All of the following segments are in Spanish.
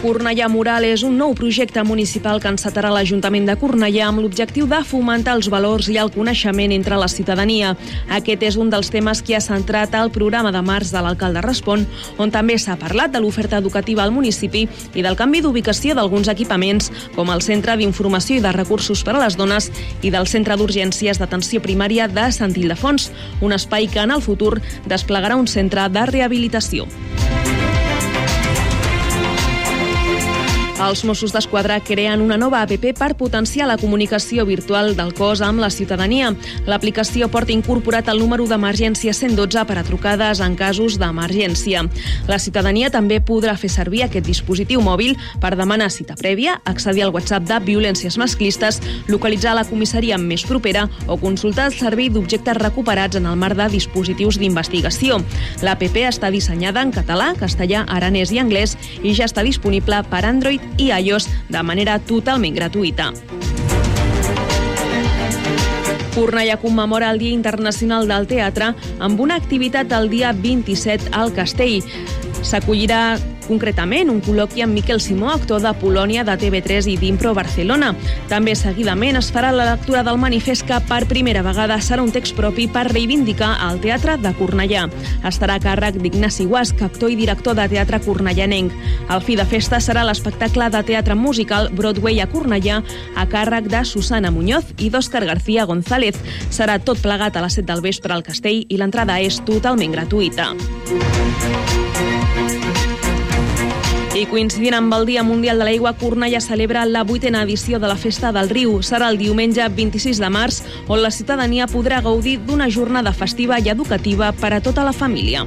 Cornellà Mural és un nou projecte municipal que encetarà l'Ajuntament de Cornellà amb l'objectiu de fomentar els valors i el coneixement entre la ciutadania. Aquest és un dels temes que ha centrat el programa de març de l'alcalde Respon, on també s'ha parlat de l'oferta educativa al municipi i del canvi d'ubicació d'alguns equipaments, com el Centre d'Informació i de Recursos per a les Dones i del Centre d'Urgències d'Atenció Primària de Sant Ildefons, un espai que en el futur desplegarà un centre de rehabilitació. Els Mossos d'Esquadra creen una nova APP per potenciar la comunicació virtual del cos amb la ciutadania. L'aplicació porta incorporat el número d'emergència 112 per a trucades en casos d'emergència. La ciutadania també podrà fer servir aquest dispositiu mòbil per demanar cita prèvia, accedir al WhatsApp de violències masclistes, localitzar la comissaria més propera o consultar el servei d'objectes recuperats en el marc de dispositius d'investigació. L'APP està dissenyada en català, castellà, aranès i anglès i ja està disponible per Android i iOS de manera totalment gratuïta. Cornellà commemora el Dia Internacional del Teatre amb una activitat el dia 27 al Castell. S'acollirà concretament un col·loqui amb Miquel Simó, actor de Polònia de TV3 i d'Impro Barcelona. També seguidament es farà la lectura del manifest que per primera vegada serà un text propi per reivindicar el teatre de Cornellà. Estarà a càrrec d'Ignasi Guasc, actor i director de teatre cornellanenc. El fi de festa serà l'espectacle de teatre musical Broadway a Cornellà a càrrec de Susana Muñoz i d'Òscar García González. Serà tot plegat a les 7 del vespre al castell i l'entrada és totalment gratuïta. I coincidint amb el Dia Mundial de l'Aigua, Cornellà celebra la vuitena edició de la Festa del Riu. Serà el diumenge 26 de març, on la ciutadania podrà gaudir d'una jornada festiva i educativa per a tota la família.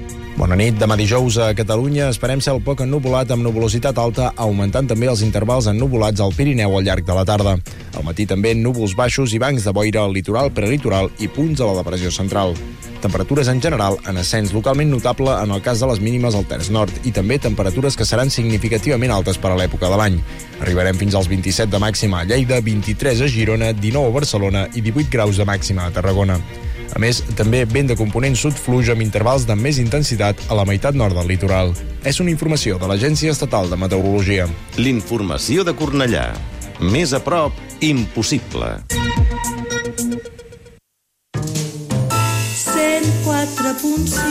Bona nit. Demà dijous a Catalunya esperem cel poc ennuvolat amb nuvolositat alta, augmentant també els intervals ennuvolats al Pirineu al llarg de la tarda. Al matí també núvols baixos i bancs de boira al litoral, prelitoral i punts de la depressió central. Temperatures en general en ascens localment notable en el cas de les mínimes al terç nord i també temperatures que seran significativament altes per a l'època de l'any. Arribarem fins als 27 de màxima a Lleida, 23 a Girona, 19 a Barcelona i 18 graus de màxima a Tarragona. A més, també vent de component sud fluix amb intervals de més intensitat a la meitat nord del litoral. És una informació de l'Agència Estatal de Meteorologia. L'informació de Cornellà. Més a prop, impossible. 104.6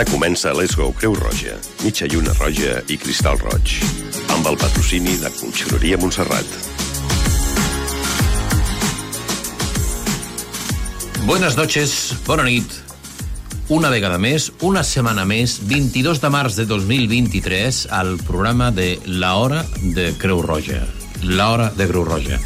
Ara comença Let's Go Creu Roja, mitja lluna roja i cristal roig, amb el patrocini de Conxeroria Montserrat. Buenas noches, bona nit. Una vegada més, una setmana més, 22 de març de 2023, al programa de La Hora de Creu Roja. La Hora de Creu Roja.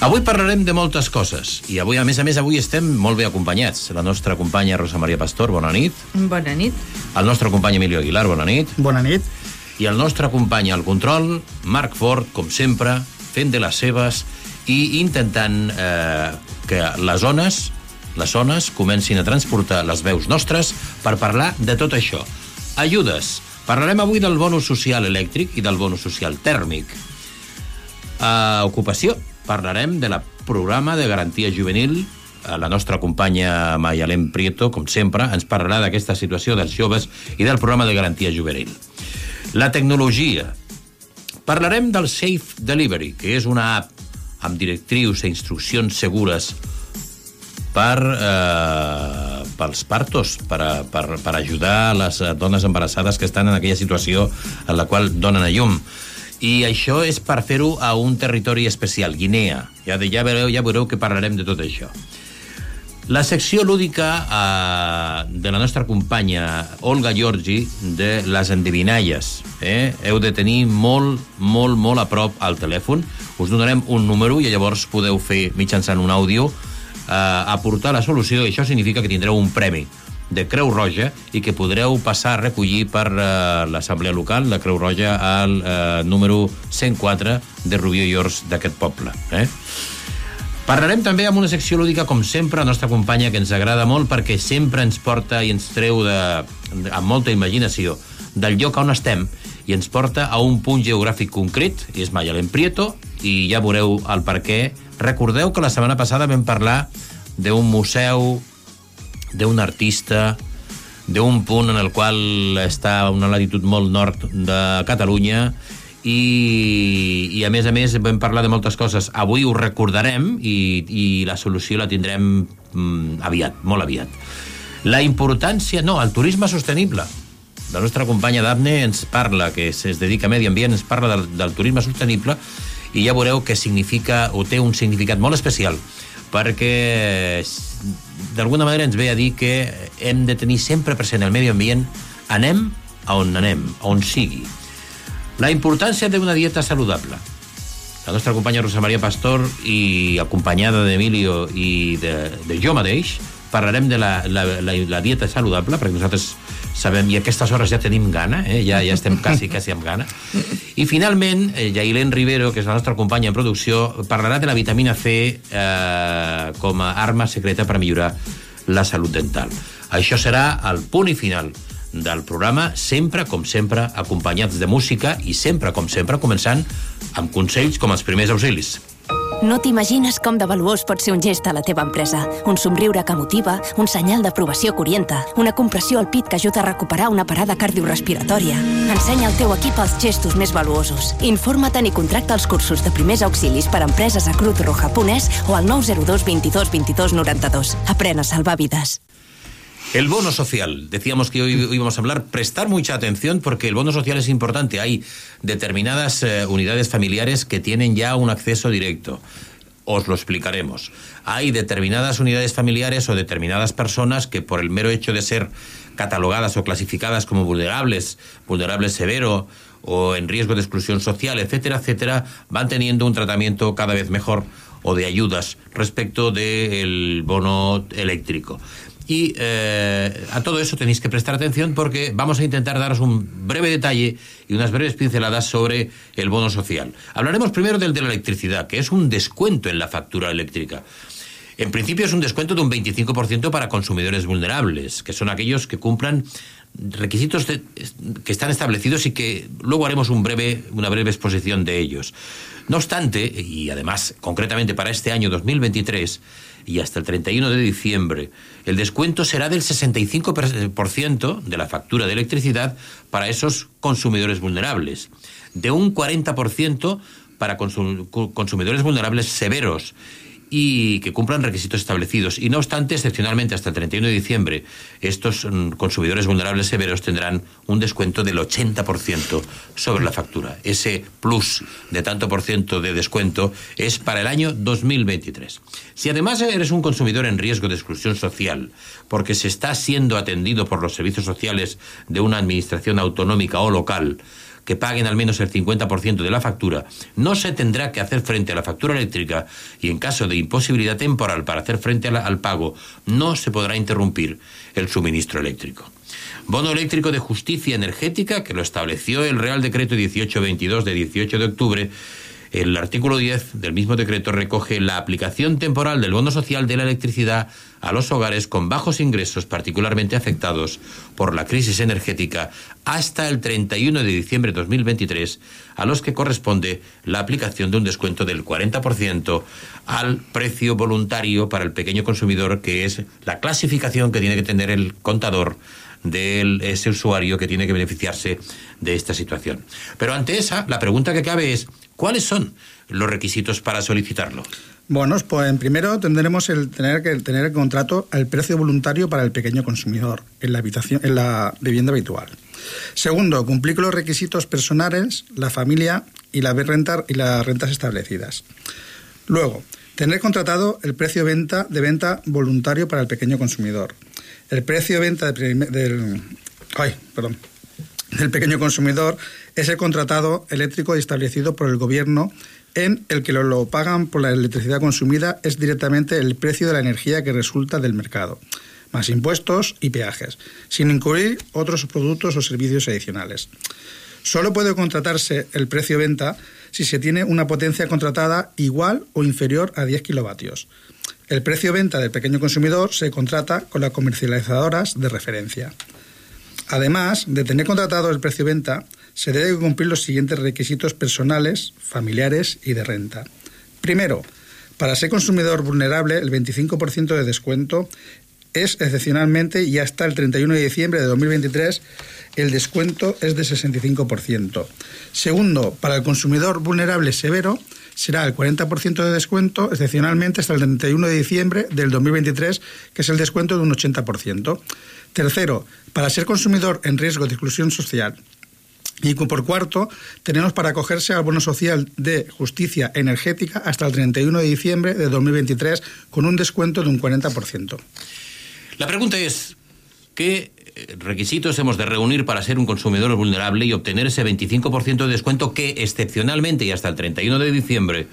Avui parlarem de moltes coses i avui, a més a més, avui estem molt bé acompanyats. La nostra companya Rosa Maria Pastor, bona nit. Bona nit. El nostre company Emilio Aguilar, bona nit. Bona nit. I el nostre company al control, Marc Fort, com sempre, fent de les seves i intentant eh, que les zones les zones comencin a transportar les veus nostres per parlar de tot això. Ajudes Parlarem avui del bonus social elèctric i del bonus social tèrmic. A ocupació, parlarem de la programa de garantia juvenil. La nostra companya Mayalem Prieto, com sempre, ens parlarà d'aquesta situació dels joves i del programa de garantia juvenil. La tecnologia. Parlarem del Safe Delivery, que és una app amb directrius i instruccions segures per, eh, pels partos, per, per, per ajudar les dones embarassades que estan en aquella situació en la qual donen a llum. I això és per fer-ho a un territori especial, Guinea. Ja, ja, veureu, ja veureu que parlarem de tot això. La secció lúdica eh, de la nostra companya Olga Giorgi de les endevinalles. Eh? Heu de tenir molt, molt, molt a prop al telèfon. Us donarem un número i llavors podeu fer mitjançant un àudio eh, aportar la solució i això significa que tindreu un premi de Creu Roja i que podreu passar a recollir per eh, l'Assemblea Local de Creu Roja al eh, número 104 de Rubió i Ors d'aquest poble. Eh? Parlarem també amb una secció lúdica, com sempre, la nostra companya, que ens agrada molt perquè sempre ens porta i ens treu de, de, amb molta imaginació del lloc on estem i ens porta a un punt geogràfic concret, i és Mayalen Prieto, i ja veureu el per què Recordeu que la setmana passada vam parlar d'un museu, d'un artista, d'un punt en el qual està a una latitud molt nord de Catalunya i, i a més a més vam parlar de moltes coses. Avui ho recordarem i, i la solució la tindrem mm, aviat, molt aviat. La importància... No, el turisme sostenible. La nostra companya Daphne ens parla, que es, dedica a medi ambient, ens parla del, del turisme sostenible i ja veureu que significa o té un significat molt especial perquè d'alguna manera ens ve a dir que hem de tenir sempre present el medi ambient anem a on anem, a on sigui. La importància d'una dieta saludable. La nostra companya Rosa Maria Pastor i acompanyada d'Emilio i de, de jo mateix parlarem de la, la, la, la dieta saludable perquè nosaltres sabem, i a aquestes hores ja tenim gana, eh? ja, ja estem quasi, quasi amb gana. I finalment, eh, Jailén Rivero, que és la nostra companya en producció, parlarà de la vitamina C eh, com a arma secreta per millorar la salut dental. Això serà el punt i final del programa, sempre, com sempre, acompanyats de música i sempre, com sempre, començant amb consells com els primers auxilis. No t'imagines com de valuós pot ser un gest a la teva empresa. Un somriure que motiva, un senyal d'aprovació que orienta, una compressió al pit que ajuda a recuperar una parada cardiorrespiratòria. Ensenya al teu equip els gestos més valuosos. Informa't i contracta els cursos de primers auxilis per a empreses a Cruz Roja Punès o al 902 22 22 92. Aprèn a salvar vides. El bono social. Decíamos que hoy íbamos a hablar, prestar mucha atención porque el bono social es importante. Hay determinadas eh, unidades familiares que tienen ya un acceso directo. Os lo explicaremos. Hay determinadas unidades familiares o determinadas personas que por el mero hecho de ser catalogadas o clasificadas como vulnerables, vulnerables severo o en riesgo de exclusión social, etcétera, etcétera, van teniendo un tratamiento cada vez mejor o de ayudas respecto del bono eléctrico. Y eh, a todo eso tenéis que prestar atención porque vamos a intentar daros un breve detalle y unas breves pinceladas sobre el bono social. Hablaremos primero del de la electricidad, que es un descuento en la factura eléctrica. En principio es un descuento de un 25% para consumidores vulnerables, que son aquellos que cumplan requisitos de, que están establecidos y que luego haremos un breve, una breve exposición de ellos. No obstante, y además concretamente para este año 2023, y hasta el 31 de diciembre, el descuento será del 65% de la factura de electricidad para esos consumidores vulnerables, de un 40% para consumidores vulnerables severos y que cumplan requisitos establecidos. Y no obstante, excepcionalmente hasta el 31 de diciembre, estos mm, consumidores vulnerables severos tendrán un descuento del 80% sobre la factura. Ese plus de tanto por ciento de descuento es para el año 2023. Si además eres un consumidor en riesgo de exclusión social, porque se está siendo atendido por los servicios sociales de una administración autonómica o local, que paguen al menos el 50% de la factura, no se tendrá que hacer frente a la factura eléctrica y en caso de imposibilidad temporal para hacer frente al pago, no se podrá interrumpir el suministro eléctrico. Bono eléctrico de justicia energética, que lo estableció el Real Decreto 1822 de 18 de octubre, El artículo 10 del mismo decreto recoge la aplicación temporal del bono social de la electricidad a los hogares con bajos ingresos particularmente afectados por la crisis energética hasta el 31 de diciembre de 2023, a los que corresponde la aplicación de un descuento del 40% al precio voluntario para el pequeño consumidor, que es la clasificación que tiene que tener el contador de ese usuario que tiene que beneficiarse de esta situación. Pero ante esa, la pregunta que cabe es, ¿cuáles son los requisitos para solicitarlo? Bueno, pues primero tendremos el tener que tener el contrato al precio voluntario para el pequeño consumidor en la habitación, en la vivienda habitual. Segundo, cumplir con los requisitos personales, la familia y la renta y las rentas establecidas. Luego, tener contratado el precio venta, de venta voluntario para el pequeño consumidor. El precio de venta del, pequeño consumidor es el contratado eléctrico establecido por el gobierno en el que lo, pagan por la electricidad consumida es directamente el precio de la energía que resulta del mercado, más impuestos y peajes, sin incluir otros productos o servicios adicionales. Solo puede contratarse el precio venta si se tiene una potencia contratada igual o inferior a 10 kilovatios. El precio venta del pequeño consumidor se contrata con las comercializadoras de referencia. Además de tener contratado el precio venta, se debe cumplir los siguientes requisitos personales, familiares y de renta. Primero, para ser consumidor vulnerable, el 25% de descuento es excepcionalmente y hasta el 31 de diciembre de 2023 el descuento es de 65%. Segundo, para el consumidor vulnerable severo será el 40% de descuento excepcionalmente hasta el 31 de diciembre del 2023, que es el descuento de un 80%. Tercero, para ser consumidor en riesgo de exclusión social y por cuarto, tenemos para acogerse al bono social de justicia energética hasta el 31 de diciembre de 2023 con un descuento de un 40%. La pregunta es, ¿qué requisitos hemos de reunir para ser un consumidor vulnerable y obtener ese 25% de descuento que excepcionalmente y hasta el 31 de diciembre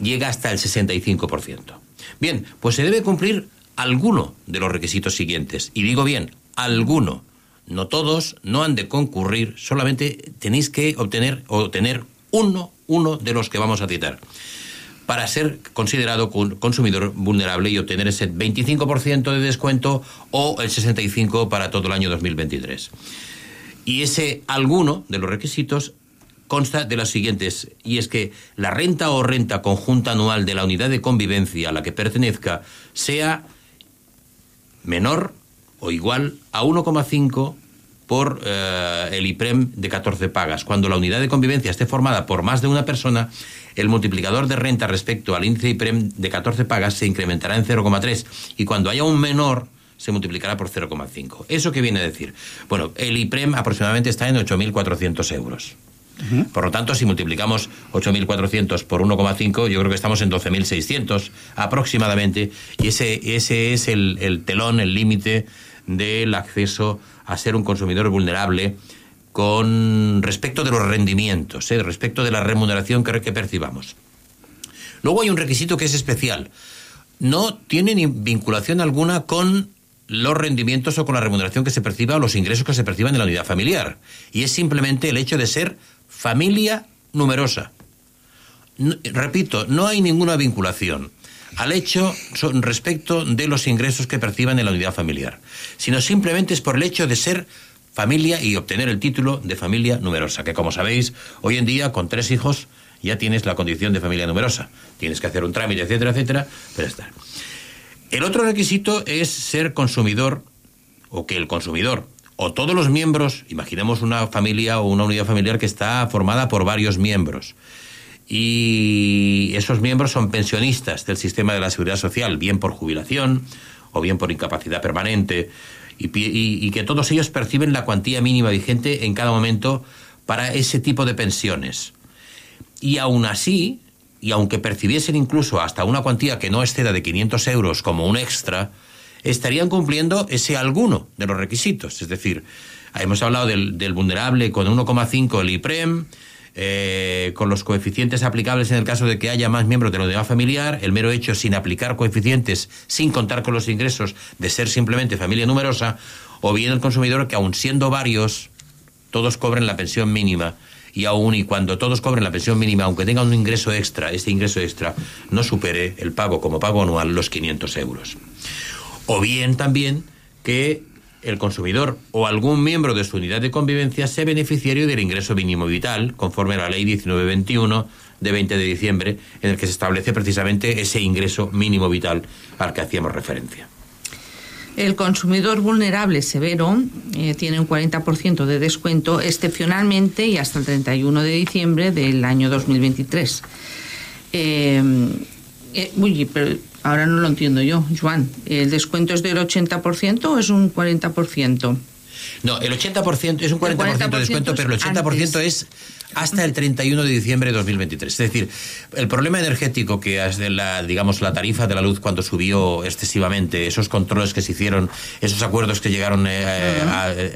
llega hasta el 65%? Bien, pues se debe cumplir alguno de los requisitos siguientes. Y digo bien, alguno. No todos, no han de concurrir, solamente tenéis que obtener o uno, uno de los que vamos a citar para ser considerado consumidor vulnerable y obtener ese 25% de descuento o el 65% para todo el año 2023. Y ese alguno de los requisitos consta de las siguientes, y es que la renta o renta conjunta anual de la unidad de convivencia a la que pertenezca sea menor o igual a 1,5 por eh, el IPREM de 14 pagas. Cuando la unidad de convivencia esté formada por más de una persona, el multiplicador de renta respecto al índice IPREM de 14 pagas se incrementará en 0,3 y cuando haya un menor se multiplicará por 0,5. ¿Eso qué viene a decir? Bueno, el IPREM aproximadamente está en 8.400 euros. Por lo tanto, si multiplicamos 8.400 por 1,5, yo creo que estamos en 12.600 aproximadamente, y ese, ese es el, el telón, el límite del acceso a ser un consumidor vulnerable con respecto de los rendimientos, ¿eh? respecto de la remuneración que, percibamos. Luego hay un requisito que es especial. No tiene ni vinculación alguna con los rendimientos o con la remuneración que se perciba o los ingresos que se perciban en la unidad familiar. Y es simplemente el hecho de ser familia numerosa. repito, no hay ninguna vinculación al hecho respecto de los ingresos que perciban en la unidad familiar, sino simplemente es por el hecho de ser familia y obtener el título de familia numerosa, que como sabéis, hoy en día con tres hijos ya tienes la condición de familia numerosa. Tienes que hacer un trámite, etcétera, etcétera, pero está. El otro requisito es ser consumidor o que el consumidor o todos los miembros, imaginemos una familia o una unidad familiar que está formada por varios miembros, y esos miembros son pensionistas del sistema de la seguridad social, bien por jubilación o bien por incapacidad permanente, y, que todos ellos perciben la cuantía mínima vigente en cada momento para ese tipo de pensiones. Y aún así, y aunque percibiesen incluso hasta una cuantía que no exceda de 500 euros como un extra, estarían cumpliendo ese alguno de los requisitos. Es decir, hemos hablado del, del vulnerable con 1,5 el IPREM, eh, con los coeficientes aplicables en el caso de que haya más miembros de la unidad familiar, el mero hecho sin aplicar coeficientes, sin contar con los ingresos de ser simplemente familia numerosa, o bien el consumidor que aun siendo varios, todos cobren la pensión mínima y aún y cuando todos cobren la pensión mínima, aunque tengan un ingreso extra, este ingreso extra no supere el pago como pago anual los 500 euros. O bien también que el consumidor o algún miembro de su unidad de convivencia sea beneficiario del ingreso mínimo vital, conforme a la ley 1921 de 20 de diciembre, en el que se establece precisamente ese ingreso mínimo vital al que hacíamos referencia. El consumidor vulnerable severo eh, tiene un 40% de descuento excepcionalmente y hasta el 31 de diciembre del año 2023. Eh, eh, pero ahora no lo entiendo yo, Juan. ¿El descuento es del 80% o es un 40%? No, el 80% es un 40%, de descuento, pero el 80% es hasta el 31 de diciembre de 2023. Es decir, el problema energético que es de la, digamos, la tarifa de la luz cuando subió excesivamente, esos controles que se hicieron, esos acuerdos que llegaron eh,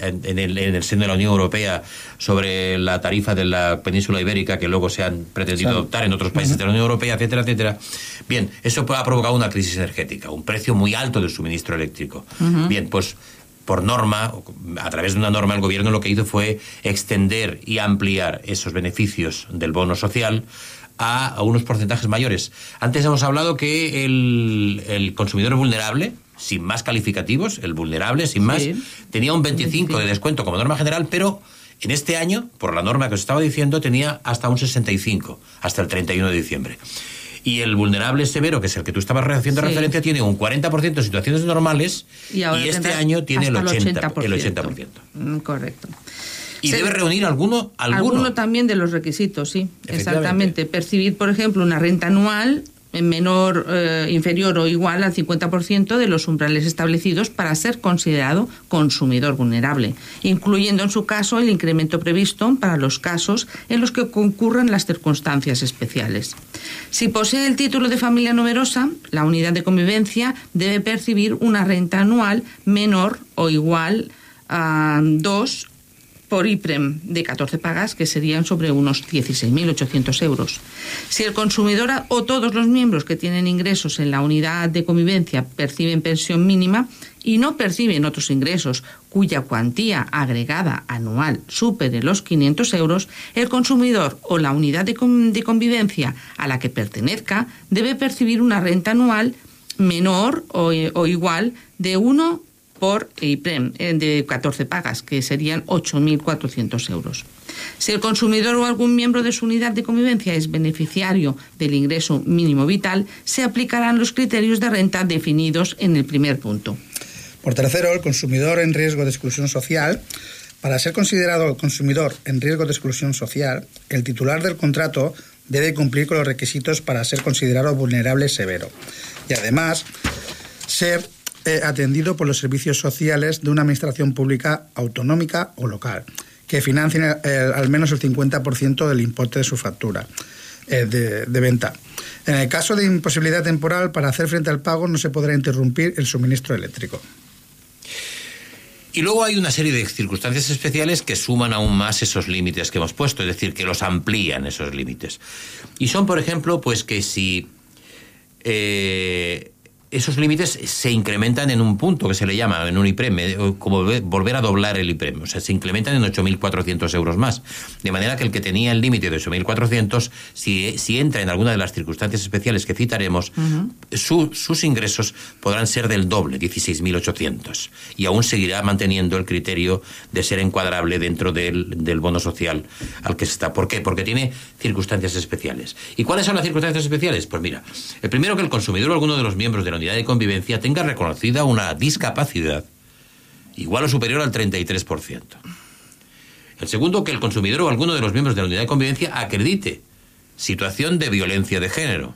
en, el, en, el, seno de la Unión Europea sobre la tarifa de la península ibérica que luego se han pretendido adoptar en otros países de la Unión Europea, etcétera, etcétera. Bien, eso ha provocado una crisis energética, un precio muy alto del suministro eléctrico. Bien, pues por norma, a través de una norma, el gobierno lo que hizo fue extender y ampliar esos beneficios del bono social a, unos porcentajes mayores. Antes hemos hablado que el, consumidor vulnerable, sin más calificativos, el vulnerable, sin más, tenía un 25 de descuento como norma general, pero en este año, por la norma que os estaba diciendo, tenía hasta un 65, hasta el 31 de diciembre y el vulnerable severo, que es el que tú estabas haciendo referencia, tiene un 40% de situaciones normales y, este año tiene el 80%. El 80%. Mm, correcto. ¿Y debe reunir alguno, alguno? Alguno también de los requisitos, sí. Exactamente. Percibir, por ejemplo, una renta anual menor, eh, inferior o igual al 50% de los umbrales establecidos para ser considerado consumidor vulnerable, incluyendo en su caso el incremento previsto para los casos en los que concurran las circunstancias especiales. Si posee el título de familia numerosa, la unidad de convivencia debe percibir una renta anual menor o igual a dos por IPREM de 14 pagas, que serían sobre unos 16.800 euros. Si el consumidor o todos los miembros que tienen ingresos en la unidad de convivencia perciben pensión mínima y no perciben otros ingresos cuya cuantía agregada anual supere los 500 euros, el consumidor o la unidad de, convivencia a la que pertenezca debe percibir una renta anual menor o, o igual de 1 por IPREM eh, de 14 pagas, que serían 8.400 euros. Si el consumidor o algún miembro de su unidad de convivencia es beneficiario del ingreso mínimo vital, se aplicarán los criterios de renta definidos en el primer punto. Por tercero, el consumidor en riesgo de exclusión social. Para ser considerado consumidor en riesgo de exclusión social, el titular del contrato debe cumplir con los requisitos para ser considerado vulnerable severo y además ser atendido por los servicios sociales de una administración pública autonómica o local, que financien eh, al menos el 50% del importe de su factura eh, de, de venta. En el caso de imposibilidad temporal, para hacer frente al pago no se podrá interrumpir el suministro eléctrico. Y luego hay una serie de circunstancias especiales que suman aún más esos límites que hemos puesto, es decir, que los amplían esos límites. Y son, por ejemplo, pues que si eh, esos límites se incrementan en un punto que se le llama, en un IPREM, eh, como volver a doblar el IPREM. O sea, se incrementan en 8.400 euros más. De manera que el que tenía el límite de 8.400, si, si entra en alguna de las circunstancias especiales que citaremos, sus ingresos podrán ser del doble, 16.800. Y aún seguirá manteniendo el criterio de ser encuadrable dentro del, del bono social al que se está. ¿Por qué? Porque tiene circunstancias especiales. ¿Y cuáles son las circunstancias especiales? Pues mira, el primero que el consumidor o alguno de los miembros de la unidad de convivencia tenga reconocida una discapacidad igual o superior al 33%. El segundo, que el consumidor o alguno de los miembros de la unidad de convivencia acredite situación de violencia de género.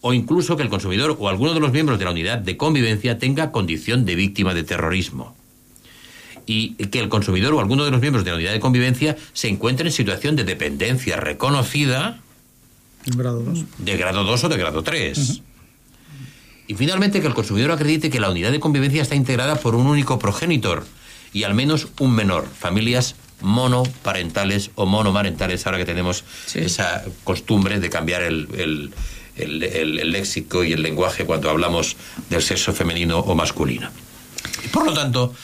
O incluso que el consumidor o alguno de los miembros de la unidad de convivencia tenga condición de víctima de terrorismo. Y que el consumidor o alguno de los miembros de la unidad de convivencia se encuentre en situación de dependencia reconocida. Grado 2. De grado 2 o de grado 3. Y finalmente que el consumidor acredite que la unidad de convivencia está integrada por un único progenitor y al menos un menor, familias monoparentales o monomarentales, ahora que tenemos esa costumbre de cambiar el, léxico y el lenguaje cuando hablamos del sexo femenino o masculino. Y por lo tanto,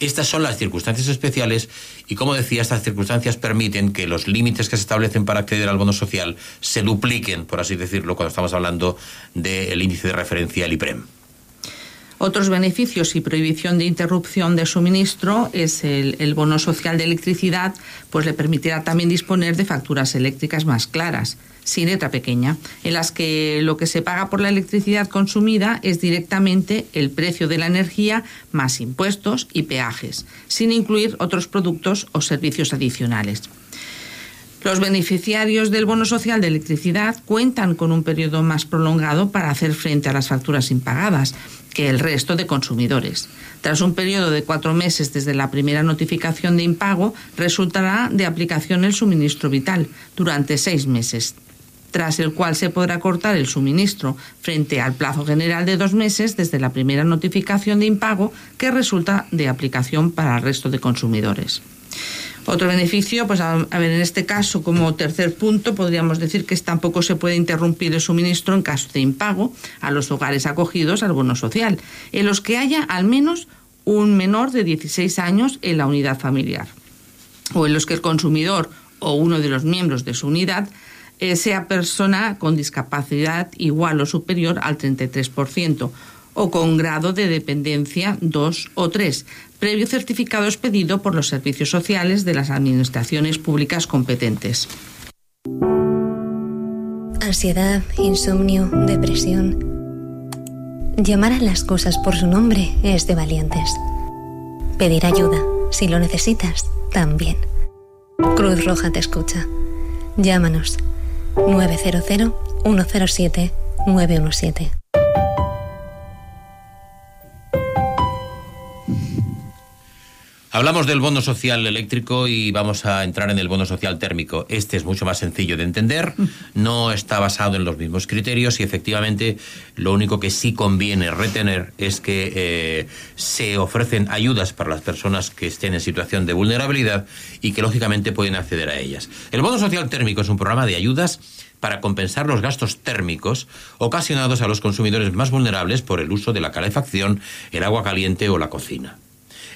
Estas son las circunstancias especiales y, como decía, estas circunstancias permiten que los límites que se establecen para acceder al bono social se dupliquen, por así decirlo, cuando estamos hablando del índice de referencia, el IPREM. Otros beneficios y prohibición de interrupción de suministro es el, el, bono social de electricidad, pues le permitirá también disponer de facturas eléctricas más claras, sin letra pequeña, en las que lo que se paga por la electricidad consumida es directamente el precio de la energía más impuestos y peajes, sin incluir otros productos o servicios adicionales. Los beneficiarios del bono social de electricidad cuentan con un periodo más prolongado para hacer frente a las facturas impagadas que el resto de consumidores. Tras un periodo de cuatro meses desde la primera notificación de impago, resultará de aplicación el suministro vital durante seis meses, tras el cual se podrá cortar el suministro frente al plazo general de dos meses desde la primera notificación de impago que resulta de aplicación para el resto de consumidores. Otro beneficio, pues a, ver, en este caso, como tercer punto, podríamos decir que tampoco se puede interrumpir el suministro en caso de impago a los hogares acogidos al bono social, en los que haya al menos un menor de 16 años en la unidad familiar, o en los que el consumidor o uno de los miembros de su unidad eh, sea persona con discapacidad igual o superior al 33%, o con grado de dependencia 2 o 3, previo certificado expedido por los servicios sociales de las administraciones públicas competentes. Ansiedad, insomnio, depresión. Llamar a las cosas por su nombre es de valientes. Pedir ayuda, si lo necesitas, también. Cruz Roja te escucha. Llámanos 900 107 917. Hablamos del bono social eléctrico y vamos a entrar en el bono social térmico. Este es mucho más sencillo de entender, no está basado en los mismos criterios y efectivamente lo único que sí conviene retener es que eh, se ofrecen ayudas para las personas que estén en situación de vulnerabilidad y que lógicamente pueden acceder a ellas. El bono social térmico es un programa de ayudas para compensar los gastos térmicos ocasionados a los consumidores más vulnerables por el uso de la calefacción, el agua caliente o la cocina.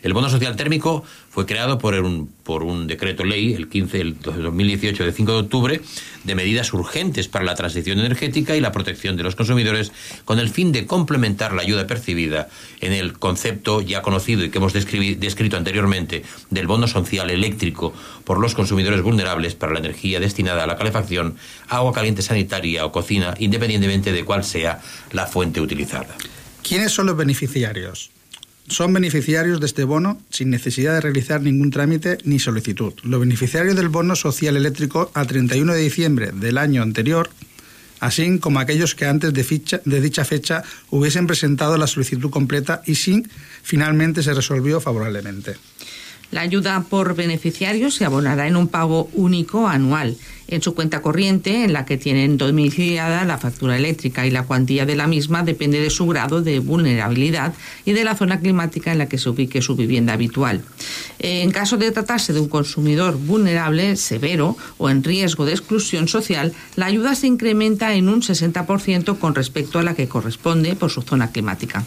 El bono social térmico fue creado por un, por un decreto ley, el 15 del 2018 de 5 de octubre, de medidas urgentes para la transición energética y la protección de los consumidores, con el fin de complementar la ayuda percibida en el concepto ya conocido y que hemos descrito anteriormente del bono social eléctrico por los consumidores vulnerables para la energía destinada a la calefacción, agua caliente sanitaria o cocina, independientemente de cuál sea la fuente utilizada. ¿Quiénes son los beneficiarios? Son beneficiarios de este bono sin necesidad de realizar ningún trámite ni solicitud. Los beneficiarios del bono social eléctrico a 31 de diciembre del año anterior, así como aquellos que antes de, de dicha fecha hubiesen presentado la solicitud completa y sin finalmente se resolvió favorablemente. La ayuda por beneficiario se abonará en un pago único anual en su cuenta corriente, en la que tienen domiciliada la factura eléctrica y la cuantía de la misma depende de su grado de vulnerabilidad y de la zona climática en la que se ubique su vivienda habitual. En caso de tratarse de un consumidor vulnerable, severo o en riesgo de exclusión social, la ayuda se incrementa en un 60% con respecto a la que corresponde por su zona climática.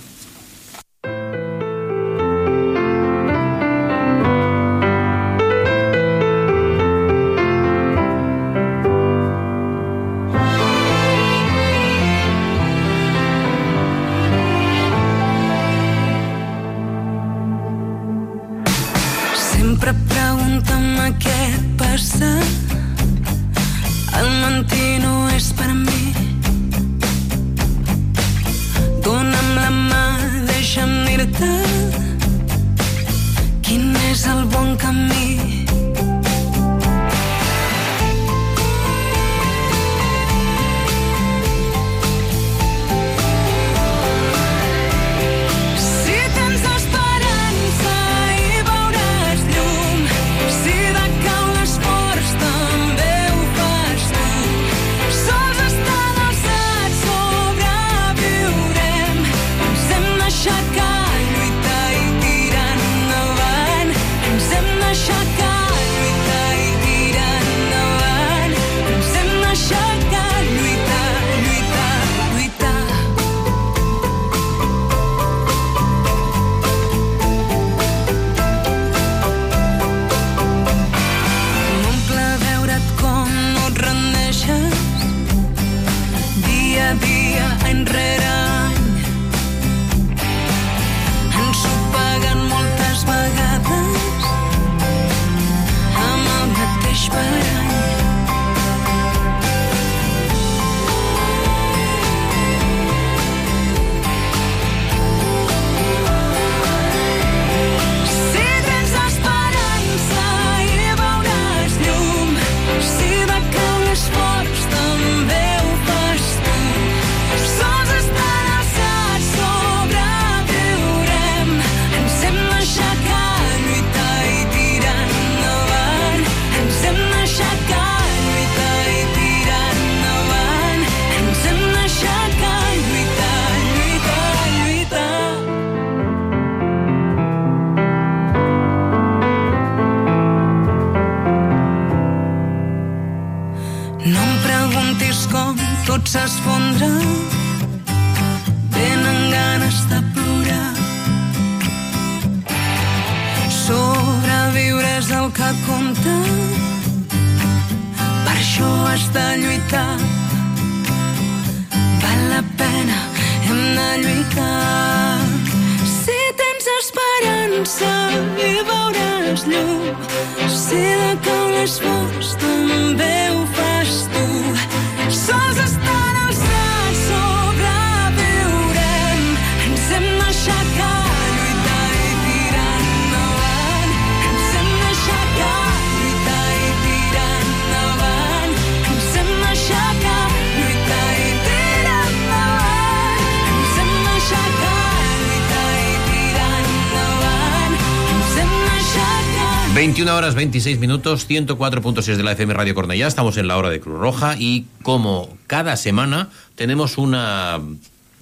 21 horas 26 minutos, 104.6 de la FM Radio Cornellá. Estamos en la hora de Cruz Roja y como cada semana tenemos una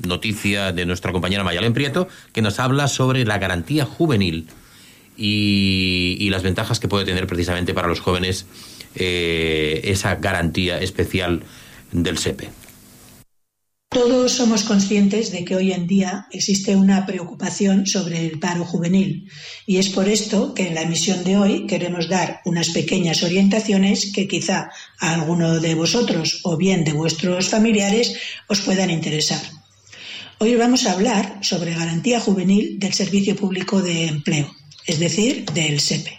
noticia de nuestra compañera Mayalén Prieto que nos habla sobre la garantía juvenil y, las ventajas que puede tener precisamente para los jóvenes eh, esa garantía especial del SEPE. Todos somos conscientes de que hoy en día existe una preocupación sobre el paro juvenil y es por esto que en la emisión de hoy queremos dar unas pequeñas orientaciones que quizá a alguno de vosotros o bien de vuestros familiares os puedan interesar. Hoy vamos a hablar sobre garantía juvenil del Servicio Público de Empleo, es decir, del SEPE.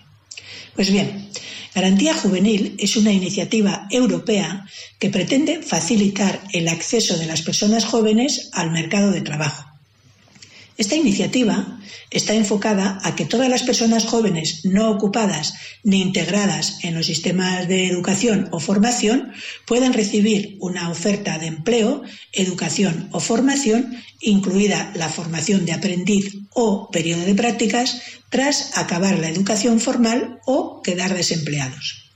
Pues bien, Garantía Juvenil es una iniciativa europea que pretende facilitar el acceso de las personas jóvenes al mercado de trabajo. Esta iniciativa está enfocada a que todas las personas jóvenes no ocupadas ni integradas en los sistemas de educación o formación puedan recibir una oferta de empleo, educación o formación, incluida la formación de aprendiz o periodo de prácticas, tras acabar la educación formal o quedar desempleados.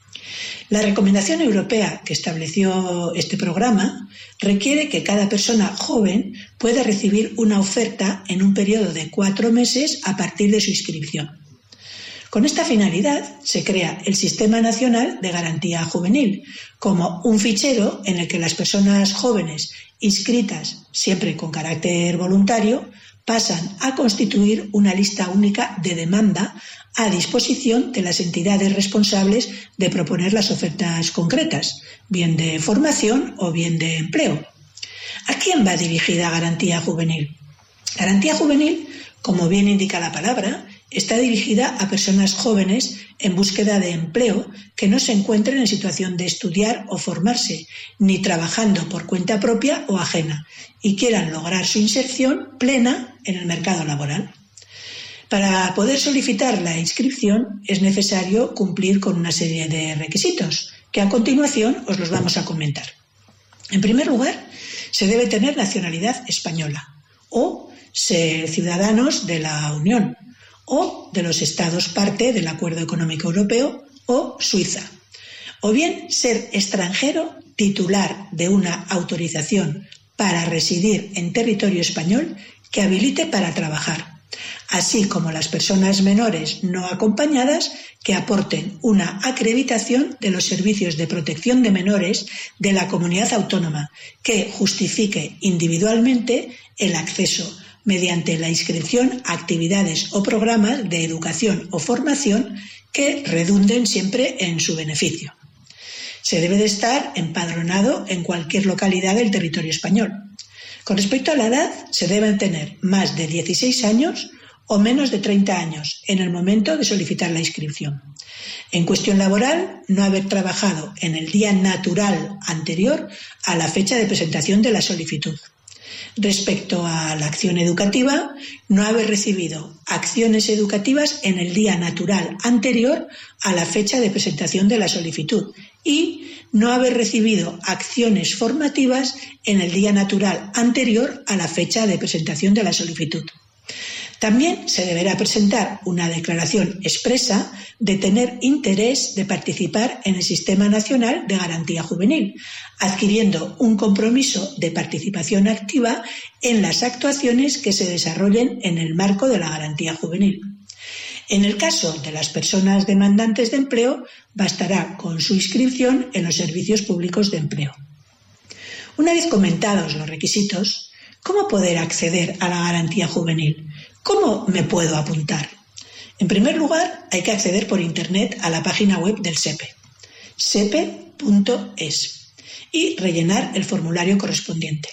La recomendación europea que estableció este programa requiere que cada persona joven pueda recibir una oferta en un periodo de cuatro meses a partir de su inscripción. Con esta finalidad se crea el Sistema Nacional de Garantía Juvenil como un fichero en el que las personas jóvenes inscritas, siempre con carácter voluntario, pasan a constituir una lista única de demanda a disposición de las entidades responsables de proponer las ofertas concretas, bien de formación o bien de empleo. ¿A quién va dirigida Garantía Juvenil? Garantía Juvenil, como bien indica la palabra, está dirigida a personas jóvenes en búsqueda de empleo que no se encuentren en situación de estudiar o formarse, ni trabajando por cuenta propia o ajena, y quieran lograr su inserción plena en el mercado laboral. Para poder solicitar la inscripción es necesario cumplir con una serie de requisitos, que a continuación os los vamos a comentar. En primer lugar, se debe tener nacionalidad española o ser ciudadanos de la Unión o de los Estados parte del Acuerdo Económico Europeo o Suiza, o bien ser extranjero titular de una autorización para residir en territorio español que habilite para trabajar, así como las personas menores no acompañadas que aporten una acreditación de los servicios de protección de menores de la comunidad autónoma que justifique individualmente el acceso mediante la inscripción a actividades o programas de educación o formación que redunden siempre en su beneficio. Se debe de estar empadronado en cualquier localidad del territorio español. Con respecto a la edad, se deben tener más de 16 años o menos de 30 años en el momento de solicitar la inscripción. En cuestión laboral, no haber trabajado en el día natural anterior a la fecha de presentación de la solicitud. Respecto a la acción educativa, no haber recibido acciones educativas en el día natural anterior a la fecha de presentación de la solicitud y no haber recibido acciones formativas en el día natural anterior a la fecha de presentación de la solicitud. También se deberá presentar una declaración expresa de tener interés de participar en el Sistema Nacional de Garantía Juvenil, adquiriendo un compromiso de participación activa en las actuaciones que se desarrollen en el marco de la garantía juvenil. En el caso de las personas demandantes de empleo, bastará con su inscripción en los servicios públicos de empleo. Una vez comentados los requisitos, ¿cómo poder acceder a la garantía juvenil? ¿Cómo me puedo apuntar? En primer lugar, hay que acceder por Internet a la página web del SEPE, sepe.es, y rellenar el formulario correspondiente.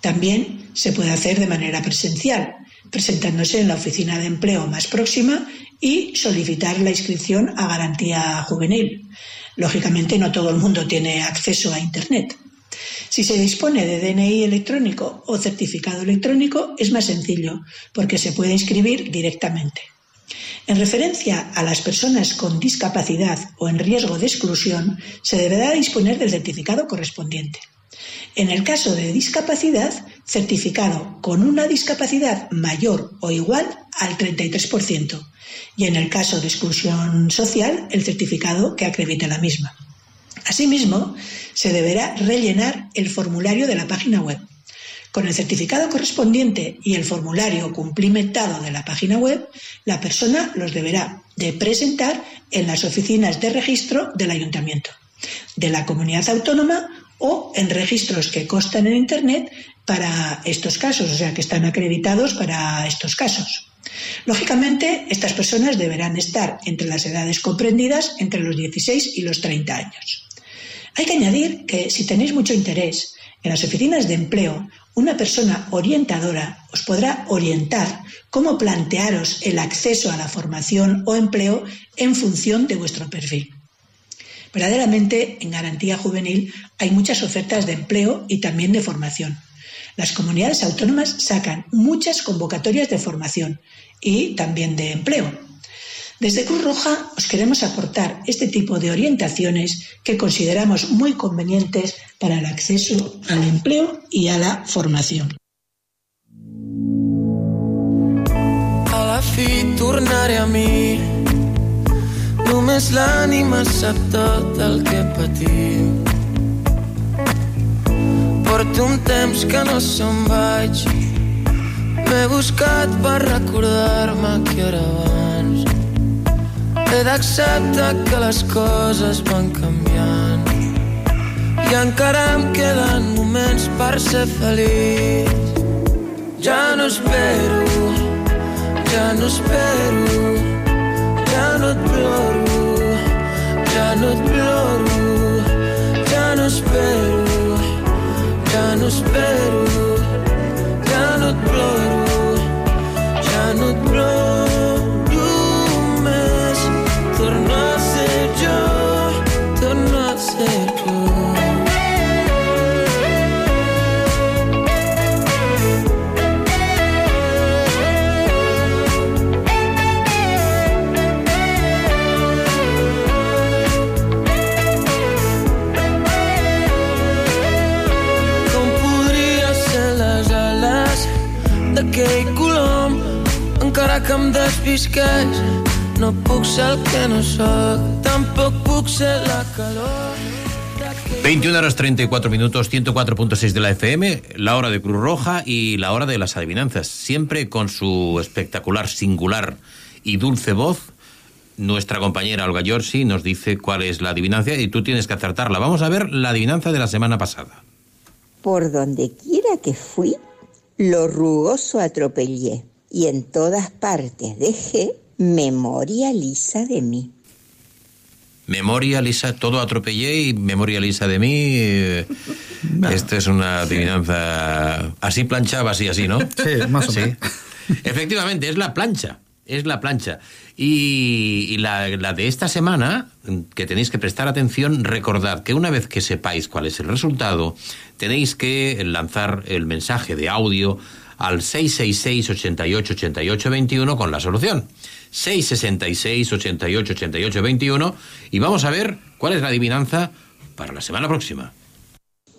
También se puede hacer de manera presencial, presentándose en la oficina de empleo más próxima y solicitar la inscripción a garantía juvenil. Lógicamente no todo el mundo tiene acceso a Internet. Si se dispone de DNI electrónico o certificado electrónico es más sencillo porque se puede inscribir directamente. En referencia a las personas con discapacidad o en riesgo de exclusión, se deberá disponer del certificado correspondiente. En el caso de discapacidad, certificado con una discapacidad mayor o igual al 33%, y en el caso de exclusión social, el certificado que acredite la misma. Asimismo, se deberá rellenar el formulario de la página web. Con el certificado correspondiente y el formulario cumplimentado de la página web, la persona los deberá de presentar en las oficinas de registro del ayuntamiento, de la comunidad autónoma o en registros que constan en Internet para estos casos, o sea, que están acreditados para estos casos. Lógicamente, estas personas deberán estar entre las edades comprendidas entre los 16 y los 30 años. Hay que añadir que si tenéis mucho interés en las oficinas de empleo, una persona orientadora os podrá orientar cómo plantearos el acceso a la formación o empleo en función de vuestro perfil. Verdaderamente, en garantía juvenil hay muchas ofertas de empleo y también de formación. Las comunidades autónomas sacan muchas convocatorias de formación y también de empleo. Desde Cruz Roja os queremos aportar este tipo de orientaciones que consideramos muy convenientes para el acceso al empleo y a la formación. A la fi tornaré a mi. Només l'ànima sap tot el que patim Porto un temps que no se'n vaig. M'he buscat per recordar-me que era abans He d'acceptar que les coses van canviant i encara em queden moments per ser feliç. Ja no espero, ja no espero, ja no et ploro, ja no et ploro, ja no espero, ja no espero, ja no et ploro, em desvisqueix no puc ser el que no sóc tampoc puc ser la calor 21 horas 34 minutos, 104.6 de la FM, la hora de Cruz Roja y la hora de las adivinanzas. Siempre con su espectacular, singular y dulce voz, nuestra compañera Olga Yorsi nos dice cuál es la adivinanza y tú tienes que acertarla. Vamos a ver la adivinanza de la semana pasada. Por donde quiera que fui, lo rugoso atropellé y en todas partes dejé memoria lisa de mí. Memoria lisa, todo atropellé y memoria lisa de mí. eh, Esta es una adivinanza. Así planchaba, así, así, ¿no? Sí, más o menos. Efectivamente, es la plancha. Es la plancha. Y, y la, la de esta semana, que tenéis que prestar atención, recordad que una vez que sepáis cuál es el resultado, tenéis que lanzar el mensaje de audio al 666 88 88 21 con la solución. 666 88 88 21 y vamos a ver cuál es la adivinanza para la semana próxima.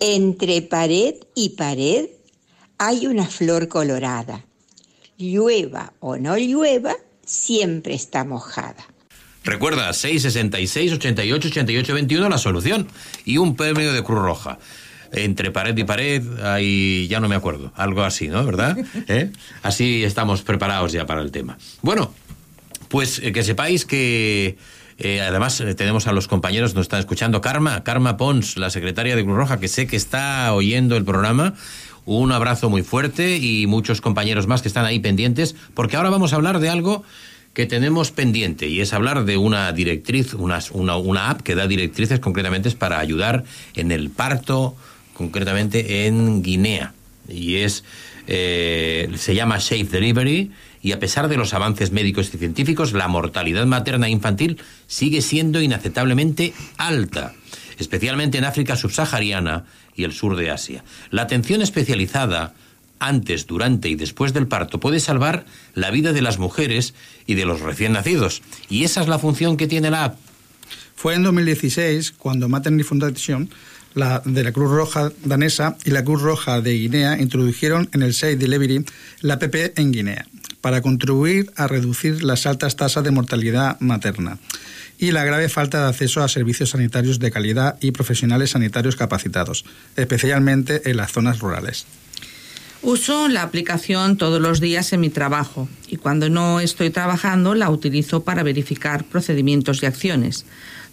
Entre pared y pared hay una flor colorada. Llueva o no llueva, siempre está mojada. Recuerda, 666 88 88 21 la solución y un premio de Cruz Roja. Entre pared y pared hay, ya no me acuerdo, algo así, ¿no? ¿Verdad? ¿Eh? Así estamos preparados ya para el tema. Bueno, pues eh, que sepáis que Eh, además, eh, tenemos a los compañeros que nos están escuchando. Karma, Karma Pons, la secretaria de Cruz Roja, que sé que está oyendo el programa. Un abrazo muy fuerte y muchos compañeros más que están ahí pendientes, porque ahora vamos a hablar de algo que tenemos pendiente y es hablar de una directriz, una, una, una app que da directrices concretamente es para ayudar en el parto, concretamente en Guinea. Y es, eh, se llama Safe Delivery y a pesar de los avances médicos y científicos, la mortalidad materna e infantil sigue siendo inaceptablemente alta, especialmente en África subsahariana y el sur de Asia. La atención especializada antes, durante y después del parto puede salvar la vida de las mujeres y de los recién nacidos. Y esa es la función que tiene la app. Fue en 2016 cuando Maternity Foundation la, de la Cruz Roja danesa y la Cruz Roja de Guinea introdujeron en el Safe Delivery la PP en Guinea para contribuir a reducir las altas tasas de mortalidad materna y la grave falta de acceso a servicios sanitarios de calidad y profesionales sanitarios capacitados, especialmente en las zonas rurales. Uso la aplicación todos los días en mi trabajo y cuando no estoy trabajando la utilizo para verificar procedimientos y acciones.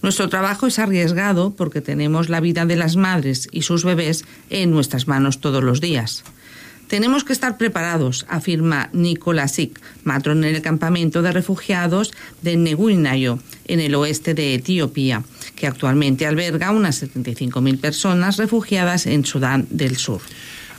Nuestro trabajo es arriesgado porque tenemos la vida de las madres y sus bebés en nuestras manos todos los días. Tenemos que estar preparados, afirma Nicola Sik, matrón en el campamento de refugiados de Neguinayo, en el oeste de Etiopía, que actualmente alberga unas 75.000 personas refugiadas en Sudán del Sur.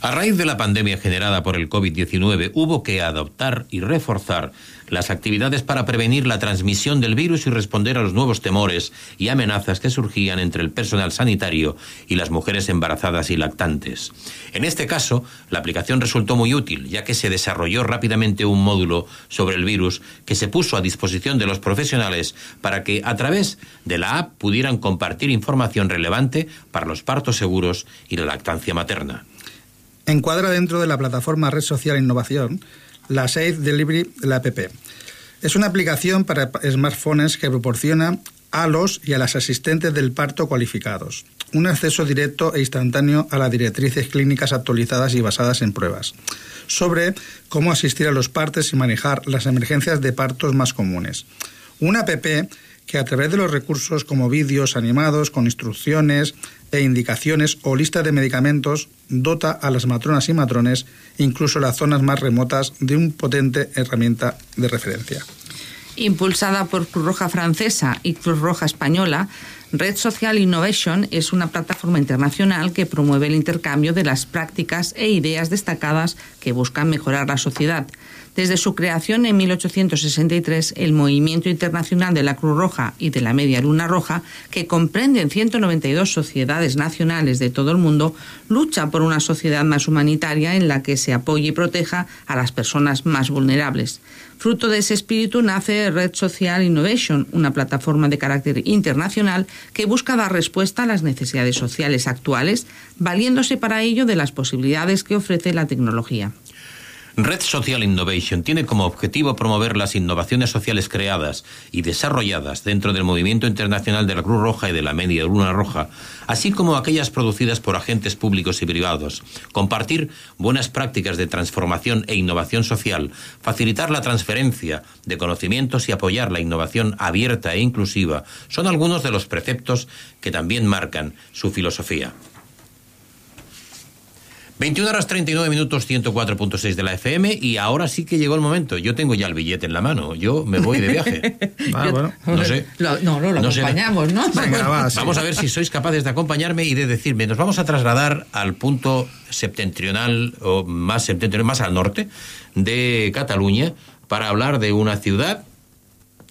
A raíz de la pandemia generada por el COVID-19, hubo que adoptar y reforzar las actividades para prevenir la transmisión del virus y responder a los nuevos temores y amenazas que surgían entre el personal sanitario y las mujeres embarazadas y lactantes. En este caso, la aplicación resultó muy útil, ya que se desarrolló rápidamente un módulo sobre el virus que se puso a disposición de los profesionales para que, a través de la app, pudieran compartir información relevante para los partos seguros y la lactancia materna. Encuadra dentro de la plataforma Red Social Innovación la Safe Delivery, la app. Es una aplicación para smartphones que proporciona a los y a las asistentes del parto cualificados un acceso directo e instantáneo a las directrices clínicas actualizadas y basadas en pruebas sobre cómo asistir a los partos y manejar las emergencias de partos más comunes. Una app que a través de los recursos como vídeos animados con instrucciones e indicaciones o lista de medicamentos dota a las matronas y matrones, incluso las zonas más remotas, de un potente herramienta de referencia. Impulsada por Cruz Roja Francesa y Cruz Roja Española, Red Social Innovation es una plataforma internacional que promueve el intercambio de las prácticas e ideas destacadas que buscan mejorar la sociedad. Desde su creación en 1863, el Movimiento Internacional de la Cruz Roja y de la Media Luna Roja, que comprenden 192 sociedades nacionales de todo el mundo, lucha por una sociedad más humanitaria en la que se apoye y proteja a las personas más vulnerables. Fruto de ese espíritu nace Red Social Innovation, una plataforma de carácter internacional que busca dar respuesta a las necesidades sociales actuales, valiéndose para ello de las posibilidades que ofrece la tecnología. Red Social Innovation tiene como objetivo promover las innovaciones sociales creadas y desarrolladas dentro del movimiento internacional de la Cruz Roja y de la Media Luna Roja, así como aquellas producidas por agentes públicos y privados, compartir buenas prácticas de transformación e innovación social, facilitar la transferencia de conocimientos y apoyar la innovación abierta e inclusiva son algunos de los preceptos que también marcan su filosofía. 21 horas 39 minutos 104.6 de la FM y ahora sí que llegó el momento. Yo tengo ya el billete en la mano. Yo me voy de viaje. Ah, bueno. No sé. Lo- no, no, lo No sé. acompañamos, ¿no? Venga, va, sí. Vamos a ver si sois capaces de acompañarme y de decirme, nos vamos a trasladar al punto septentrional o más septentrional, más al norte de Cataluña para hablar de una ciudad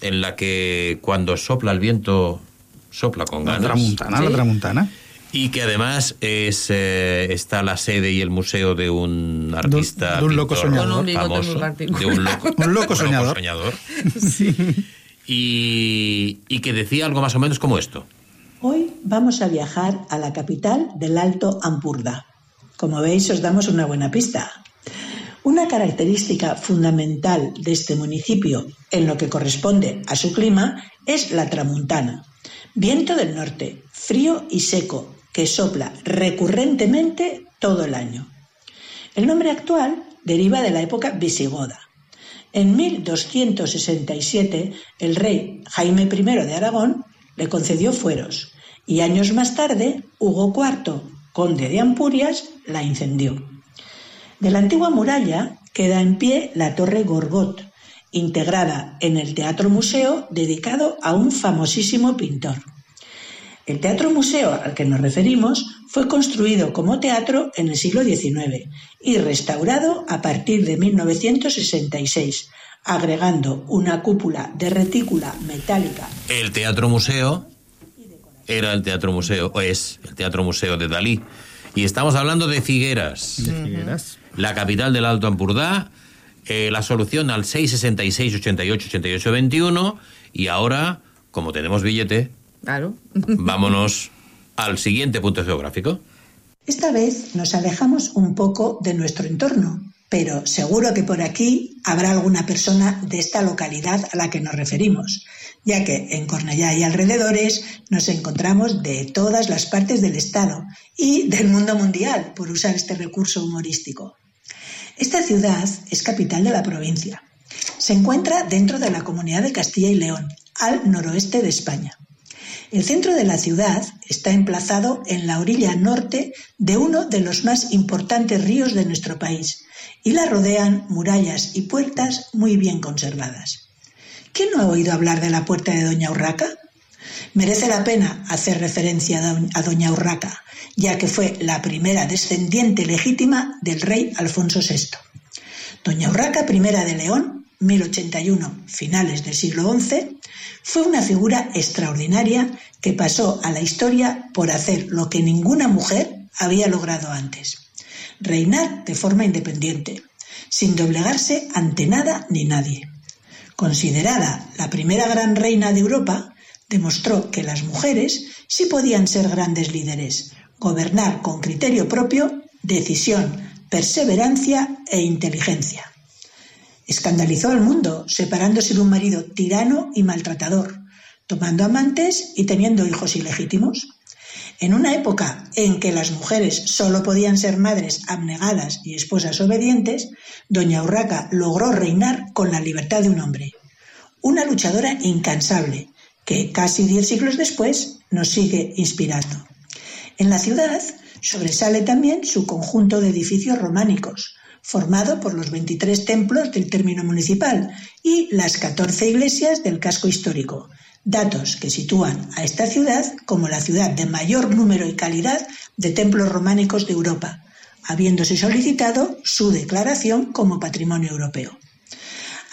en la que cuando sopla el viento sopla con La ganas. tramuntana, la tramuntana. Y que además es, eh, está la sede y el museo de un artista de un loco soñador. Famoso, de un loco, Un loco soñador. Y, y que decía algo más o menos como esto. Hoy vamos a viajar a la capital del Alto Ampurda. Como veis, os damos una buena pista. Una característica fundamental de este municipio en lo que corresponde a su clima es la tramuntana, viento del norte, frío y seco, que sopla recurrentemente todo el año. El nombre actual deriva de la época visigoda En 1267, el rey Jaime I de Aragón le concedió fueros y años más tarde, Hugo IV, conde de Ampurias, la incendió. De la antigua muralla queda en pie la Torre Gorgot, integrada en el Teatro Museo dedicado a un famosísimo pintor. El Teatro Museo al que nos referimos fue construido como teatro en el siglo XIX y restaurado a partir de 1966, agregando una cúpula de retícula metálica. El Teatro Museo era el Teatro Museo, o es el Teatro Museo de Dalí. Y estamos hablando de Figueras. La capital del Alto Ampurdá, eh, la solución al 666 88 88 21 y ahora, como tenemos billete, Claro. vámonos al siguiente punto geográfico. Esta vez nos alejamos un poco de nuestro entorno, pero seguro que por aquí habrá alguna persona de esta localidad a la que nos referimos, ya que en Cornellá y alrededores nos encontramos de todas las partes del Estado y del mundo mundial, por usar este recurso humorístico. Esta ciudad es capital de la provincia. Se encuentra dentro de la comunidad de Castilla y León, al noroeste de España. El centro de la ciudad está emplazado en la orilla norte de uno de los más importantes ríos de nuestro país y la rodean murallas y puertas muy bien conservadas. ¿Quién no ha oído hablar de la puerta de Doña Urraca? Merece la pena hacer referencia a do- a Doña Urraca, ya que fue la primera descendiente legítima del rey Alfonso VI. Doña Urraca I de León, 1081, finales del siglo XI, fue una figura extraordinaria que pasó a la historia por hacer lo que ninguna mujer había logrado antes. Reinar de forma independiente, sin doblegarse ante nada ni nadie. Considerada la primera gran reina de Europa, demostró que las mujeres sí podían ser grandes líderes, gobernar con criterio propio, decisión, perseverancia e inteligencia. Escandalizó al mundo, separándose de un marido tirano y maltratador, tomando amantes y teniendo hijos ilegítimos. En una época en que las mujeres solo podían ser madres abnegadas y esposas obedientes, doña Urraca logró reinar con la libertad de un hombre. Una luchadora incansable que casi diez siglos después nos sigue inspirando. En la ciudad sobresale también su conjunto de edificios románicos, formado por los 23 templos del término municipal y las 14 iglesias del casco histórico, datos que sitúan a esta ciudad como la ciudad de mayor número y calidad de templos románicos de Europa, habiéndose solicitado su declaración como patrimonio europeo.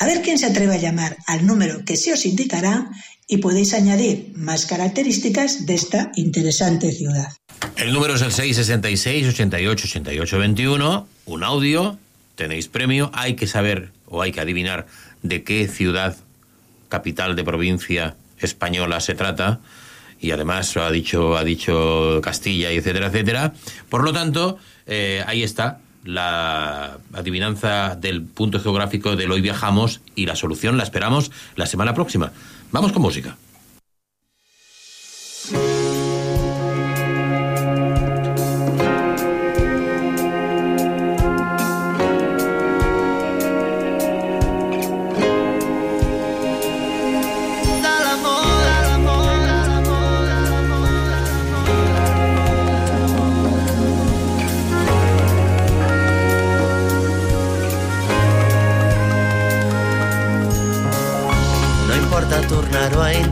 A ver quién se atreve a llamar al número que se os indicará y podéis añadir más características de esta interesante ciudad. El número es el 666 88 88 21. Un audio, tenéis premio. Hay que saber o hay que adivinar de qué ciudad, capital de provincia española se trata. Y además ha dicho, ha dicho Castilla, etcétera, etcétera. Por lo tanto, eh, ahí está la adivinanza del punto geográfico del hoy viajamos y la solución la esperamos la semana próxima. Vamos con música.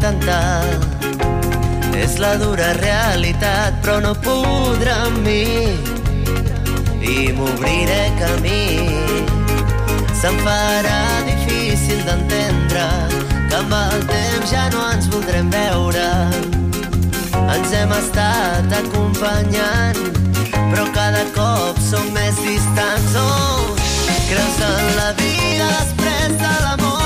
Intentar. És la dura realitat però no podrà amb mi. I m'obriré camí. Se'm farà difícil d'entendre que amb el temps ja no ens voldrem veure. Ens hem estat acompanyant però cada cop som més distants. Oh, creus en la vida després de l'amor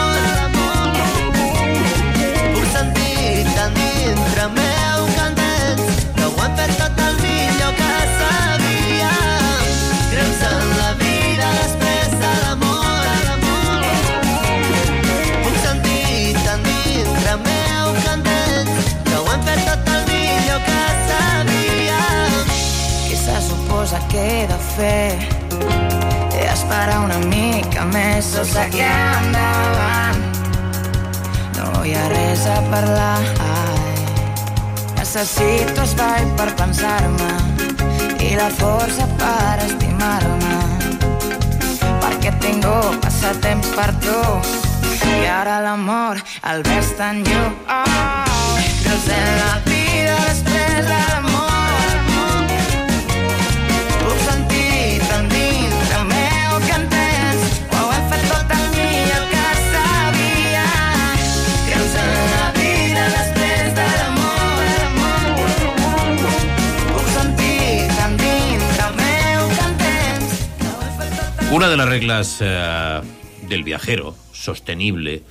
Necessito espai per pensar-me i la força per estimar-me. Perquè tingut passatemps per tu i ara l'amor el ves tan lluny. Oh, creus en la vida després de Una de las reglas eh, del viajero sostenible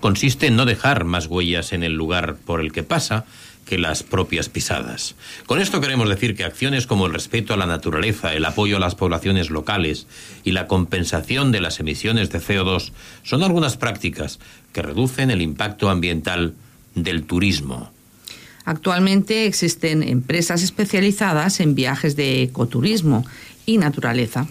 consiste en no dejar más huellas en el lugar por el que pasa que las propias pisadas. Con esto queremos decir que acciones como el respeto a la naturaleza, el apoyo a las poblaciones locales y la compensación de las emisiones de CO2 son algunas prácticas que reducen el impacto ambiental del turismo. Actualmente existen empresas especializadas en viajes de ecoturismo y naturaleza.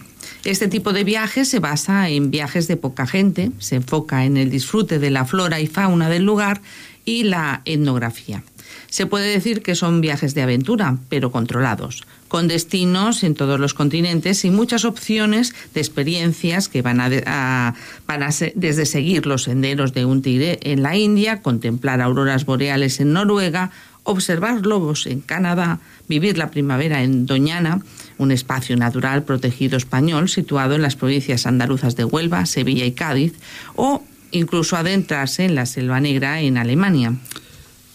Este tipo de viajes se basa en viajes de poca gente, se enfoca en el disfrute de la flora y fauna del lugar y la etnografía. Se puede decir que son viajes de aventura, pero controlados, con destinos en todos los continentes y muchas opciones de experiencias que van, a, van a desde seguir los senderos de un tigre en la India, contemplar auroras boreales en Noruega, observar lobos en Canadá, vivir la primavera en Doñana, un espacio natural protegido español situado en las provincias andaluzas de Huelva, Sevilla y Cádiz, o incluso adentrarse en la Selva Negra en Alemania.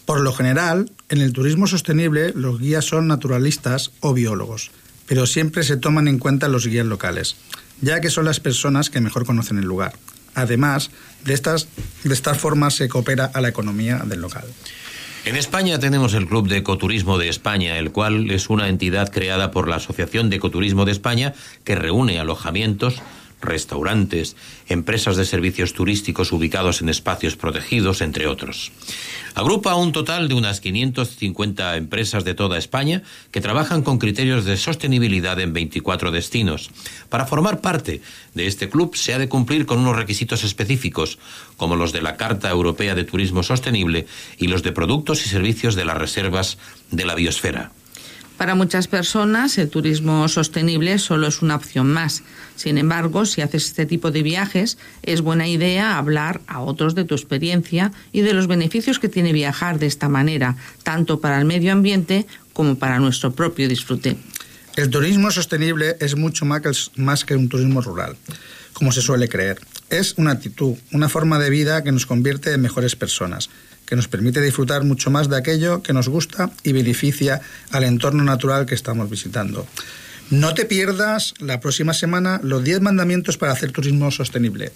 Por lo general, en el turismo sostenible los guías son naturalistas o biólogos, pero siempre se toman en cuenta los guías locales, ya que son las personas que mejor conocen el lugar. Además, de estas, de estas formas se coopera a la economía del local. En España tenemos el Club de Ecoturismo de España, el cual es una entidad creada por la Asociación de Ecoturismo de España que reúne alojamientos, restaurantes, empresas de servicios turísticos ubicados en espacios protegidos, entre otros. Agrupa un total de unas 550 empresas de toda España que trabajan con criterios de sostenibilidad en 24 destinos. Para formar parte de este club se ha de cumplir con unos requisitos específicos, como los de la Carta Europea de Turismo Sostenible y los de productos y servicios de las reservas de la biosfera. Para muchas personas, el turismo sostenible solo es una opción más. Sin embargo, si haces este tipo de viajes, es buena idea hablar a otros de tu experiencia y de los beneficios que tiene viajar de esta manera, tanto para el medio ambiente como para nuestro propio disfrute. El turismo sostenible es mucho más que, un turismo rural, como se suele creer. Es una actitud, una forma de vida que nos convierte en mejores personas, que nos permite disfrutar mucho más de aquello que nos gusta y beneficia al entorno natural que estamos visitando. No te pierdas la próxima semana los 10 mandamientos para hacer turismo sostenible.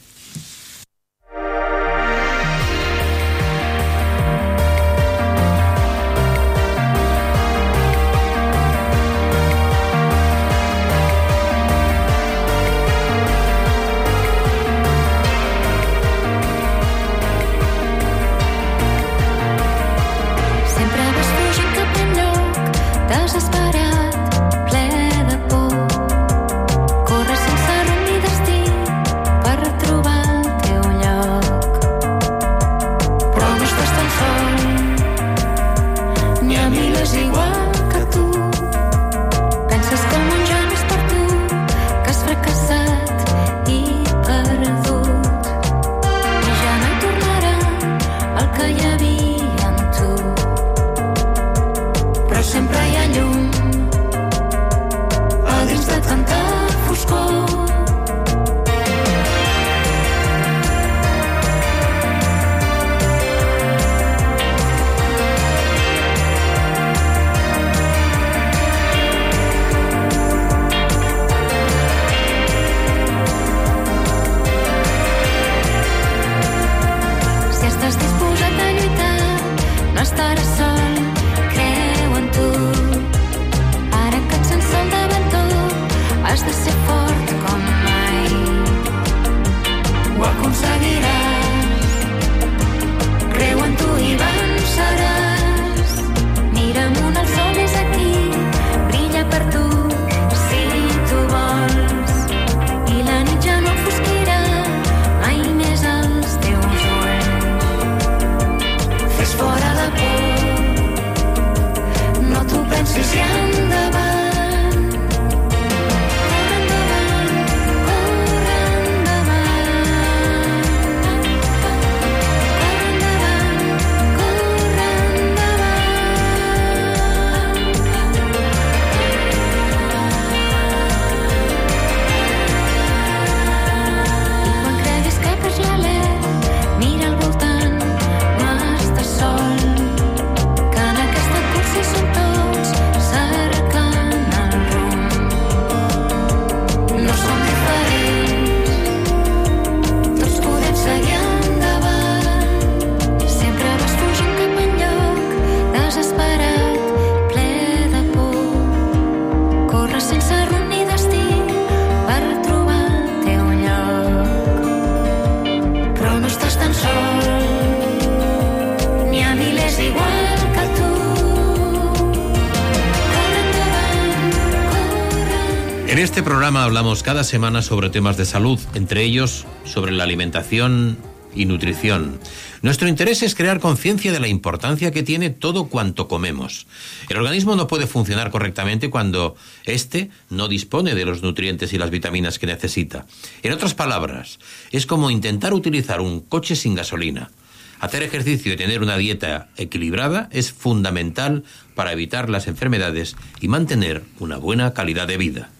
Cada semana sobre temas de salud, entre ellos sobre la alimentación y nutrición. Nuestro interés es crear conciencia de la importancia que tiene todo cuanto comemos. El organismo no puede funcionar correctamente cuando éste no dispone de los nutrientes y las vitaminas que necesita. En otras palabras, es como intentar utilizar un coche sin gasolina. Hacer ejercicio y tener una dieta equilibrada es fundamental para evitar las enfermedades y mantener una buena calidad de vida.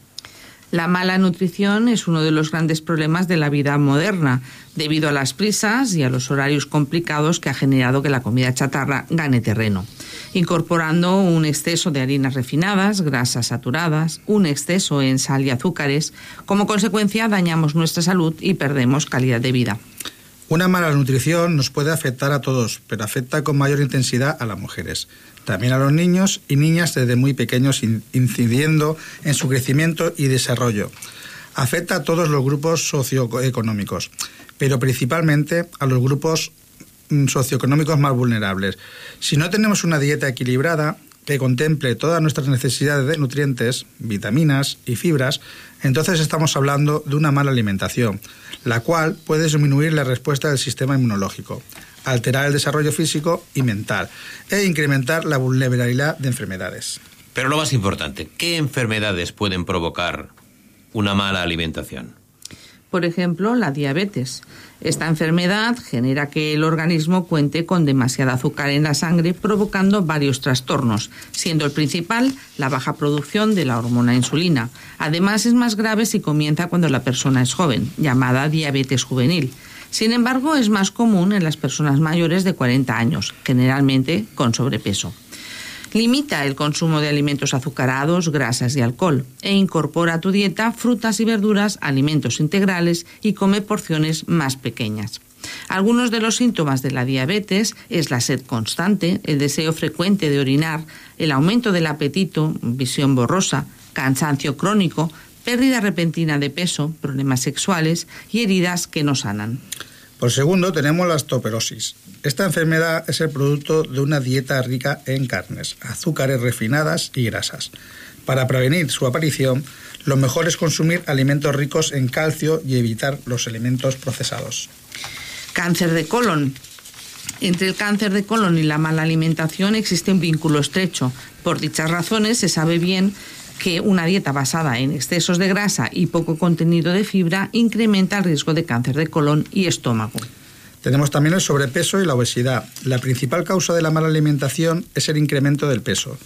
La mala nutrición es uno de los grandes problemas de la vida moderna, debido a las prisas y a los horarios complicados que ha generado que la comida chatarra gane terreno, incorporando un exceso de harinas refinadas, grasas saturadas, un exceso en sal y azúcares. Como consecuencia, dañamos nuestra salud y perdemos calidad de vida. Una mala nutrición nos puede afectar a todos, pero afecta con mayor intensidad a las mujeres. También a los niños y niñas desde muy pequeños, in- incidiendo en su crecimiento y desarrollo. Afecta a todos los grupos socioeconómicos, pero principalmente a los grupos mm, socioeconómicos más vulnerables. Si no tenemos una dieta equilibrada que contemple todas nuestras necesidades de nutrientes, vitaminas y fibras, entonces estamos hablando de una mala alimentación, la cual puede disminuir la respuesta del sistema inmunológico, alterar el desarrollo físico y mental e incrementar la vulnerabilidad de enfermedades. Pero lo más importante, ¿qué enfermedades pueden provocar una mala alimentación? Por ejemplo, la diabetes. Esta enfermedad genera que el organismo cuente con demasiada azúcar en la sangre, provocando varios trastornos, siendo el principal la baja producción de la hormona insulina. Además, es más grave si comienza cuando la persona es joven, llamada diabetes juvenil. Sin embargo, es más común en las personas mayores de 40 años, generalmente con sobrepeso. Limita el consumo de alimentos azucarados, grasas y alcohol e incorpora a tu dieta frutas y verduras, alimentos integrales y come porciones más pequeñas. Algunos de los síntomas de la diabetes es la sed constante, el deseo frecuente de orinar, el aumento del apetito, visión borrosa, cansancio crónico, pérdida repentina de peso, problemas sexuales y heridas que no sanan. Por segundo, tenemos la osteoporosis. Esta enfermedad es el producto de una dieta rica en carnes, azúcares refinadas y grasas. Para prevenir su aparición, lo mejor es consumir alimentos ricos en calcio y evitar los alimentos procesados. Cáncer de colon. Entre el cáncer de colon y la mala alimentación existe un vínculo estrecho. Por dichas razones se sabe bien que una dieta basada en excesos de grasa y poco contenido de fibra incrementa el riesgo de cáncer de colon y estómago. Tenemos también el sobrepeso y la obesidad. La principal causa de la mala alimentación es el incremento del peso.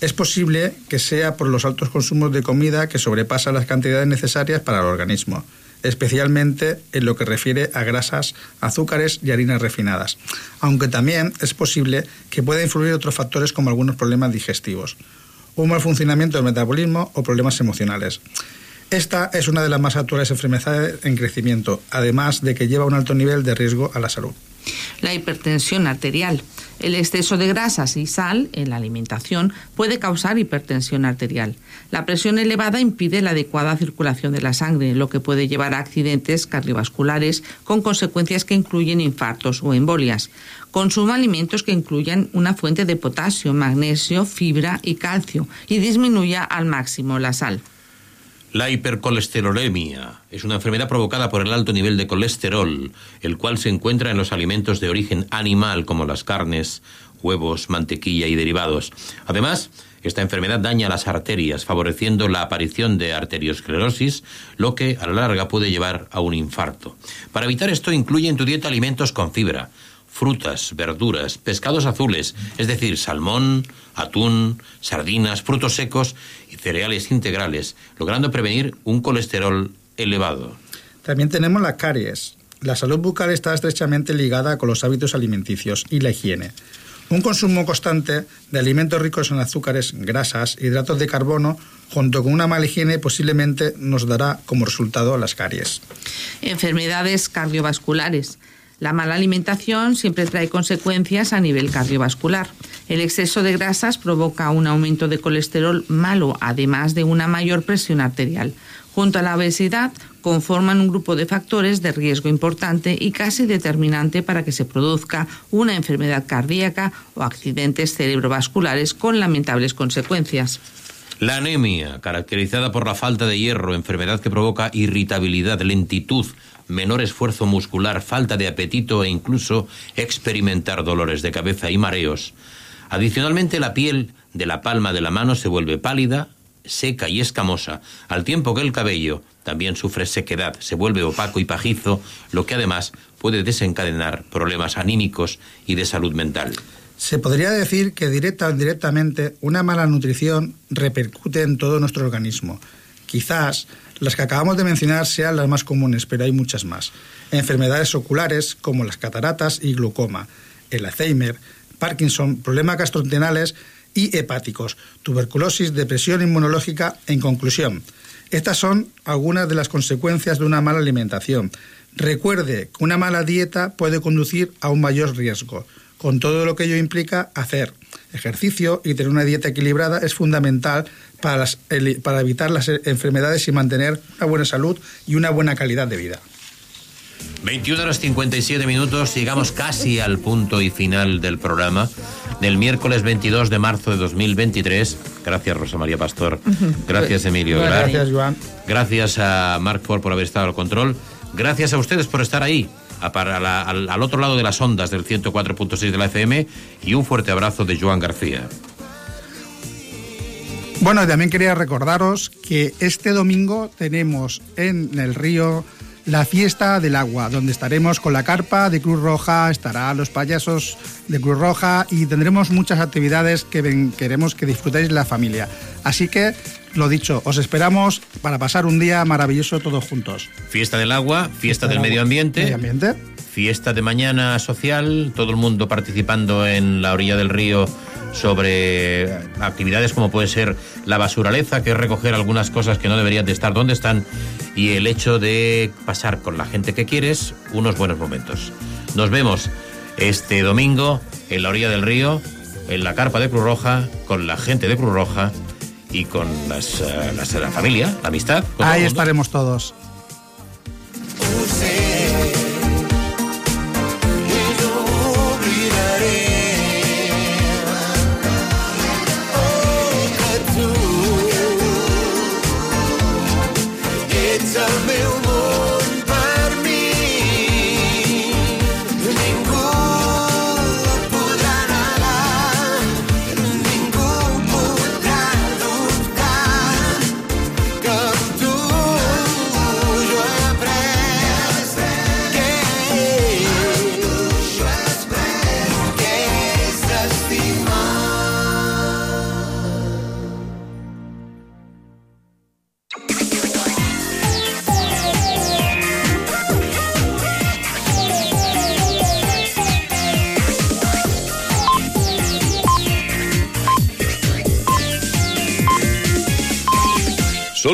Es posible que sea por los altos consumos de comida que sobrepasan las cantidades necesarias para el organismo, especialmente en lo que refiere a grasas, azúcares y harinas refinadas. Aunque también es posible que pueda influir otros factores como algunos problemas digestivos, un mal funcionamiento del metabolismo o problemas emocionales. Esta es una de las más actuales enfermedades en crecimiento, además de que lleva un alto nivel de riesgo a la salud. La hipertensión arterial. El exceso de grasas y sal en la alimentación puede causar hipertensión arterial. La presión elevada impide la adecuada circulación de la sangre, lo que puede llevar a accidentes cardiovasculares con consecuencias que incluyen infartos o embolias. Consuma alimentos que incluyan una fuente de potasio, magnesio, fibra y calcio y disminuya al máximo la sal. La hipercolesterolemia es una enfermedad provocada por el alto nivel de colesterol, el cual se encuentra en los alimentos de origen animal como las carnes, huevos, mantequilla y derivados. Además, esta enfermedad daña las arterias, favoreciendo la aparición de arteriosclerosis, lo que a la larga puede llevar a un infarto. Para evitar esto, incluye en tu dieta alimentos con fibra, frutas, verduras, pescados azules, es decir, salmón, atún, sardinas, frutos secos y cereales integrales, logrando prevenir un colesterol elevado. También tenemos la caries. La salud bucal está estrechamente ligada con los hábitos alimenticios y la higiene. Un consumo constante de alimentos ricos en azúcares, grasas, hidratos de carbono, junto con una mala higiene, posiblemente nos dará como resultado las caries. Enfermedades cardiovasculares. La mala alimentación siempre trae consecuencias a nivel cardiovascular. El exceso de grasas provoca un aumento de colesterol malo, además de una mayor presión arterial. junto a la obesidad, conforman un grupo de factores de riesgo importante y casi determinante para que se produzca una enfermedad cardíaca o accidentes cerebrovasculares con lamentables consecuencias. La anemia, caracterizada por la falta de hierro, enfermedad que provoca irritabilidad, lentitud, menor esfuerzo muscular, falta de apetito e incluso experimentar dolores de cabeza y mareos. Adicionalmente, la piel de la palma de la mano se vuelve pálida, seca y escamosa, al tiempo que el cabello también sufre sequedad, se vuelve opaco y pajizo, lo que además puede desencadenar problemas anímicos y de salud mental. Se podría decir que directa o indirectamente una mala nutrición repercute en todo nuestro organismo. Quizás las que acabamos de mencionar sean las más comunes, pero hay muchas más. Enfermedades oculares como las cataratas y glaucoma, el Alzheimer, Parkinson, problemas gastrointestinales y hepáticos, tuberculosis, depresión inmunológica. En conclusión, estas son algunas de las consecuencias de una mala alimentación. Recuerde que una mala dieta puede conducir a un mayor riesgo. Con todo lo que ello implica, hacer ejercicio y tener una dieta equilibrada es fundamental para, las- para evitar las eh, enfermedades y mantener una buena salud y una buena calidad de vida. 21 horas 57 minutos, llegamos casi al punto y final del programa del miércoles 22 de marzo de 2023. Gracias, Rosa María Pastor. Gracias, Emilio. Bueno, Gra- gracias, Joan. Gracias a Mark Ford por haber estado al control. Gracias a ustedes por estar ahí, a para la- al, al otro lado de las ondas del 104.6 de la FM. Y un fuerte abrazo de Joan García. Bueno, también quería recordaros que este domingo tenemos en el río la fiesta del agua, donde estaremos con la carpa de Cruz Roja, estarán los payasos de Cruz Roja y tendremos muchas actividades que ven- queremos que disfrutéis la familia. Así que, lo dicho, os esperamos para pasar un día maravilloso todos juntos. Fiesta del agua, fiesta del del medio agua. ambiente. Medio ambiente. Fiesta de mañana social, todo el mundo participando en la orilla del río sobre actividades como puede ser la basuraleza, que es recoger algunas cosas que no deberían de estar donde están, y el hecho de pasar con la gente que quieres unos buenos momentos. Nos vemos este domingo en la orilla del río, en la carpa de Cruz Roja, con la gente de Cruz Roja y con las, eh, las- la familia, la amistad. Ahí estaremos todos.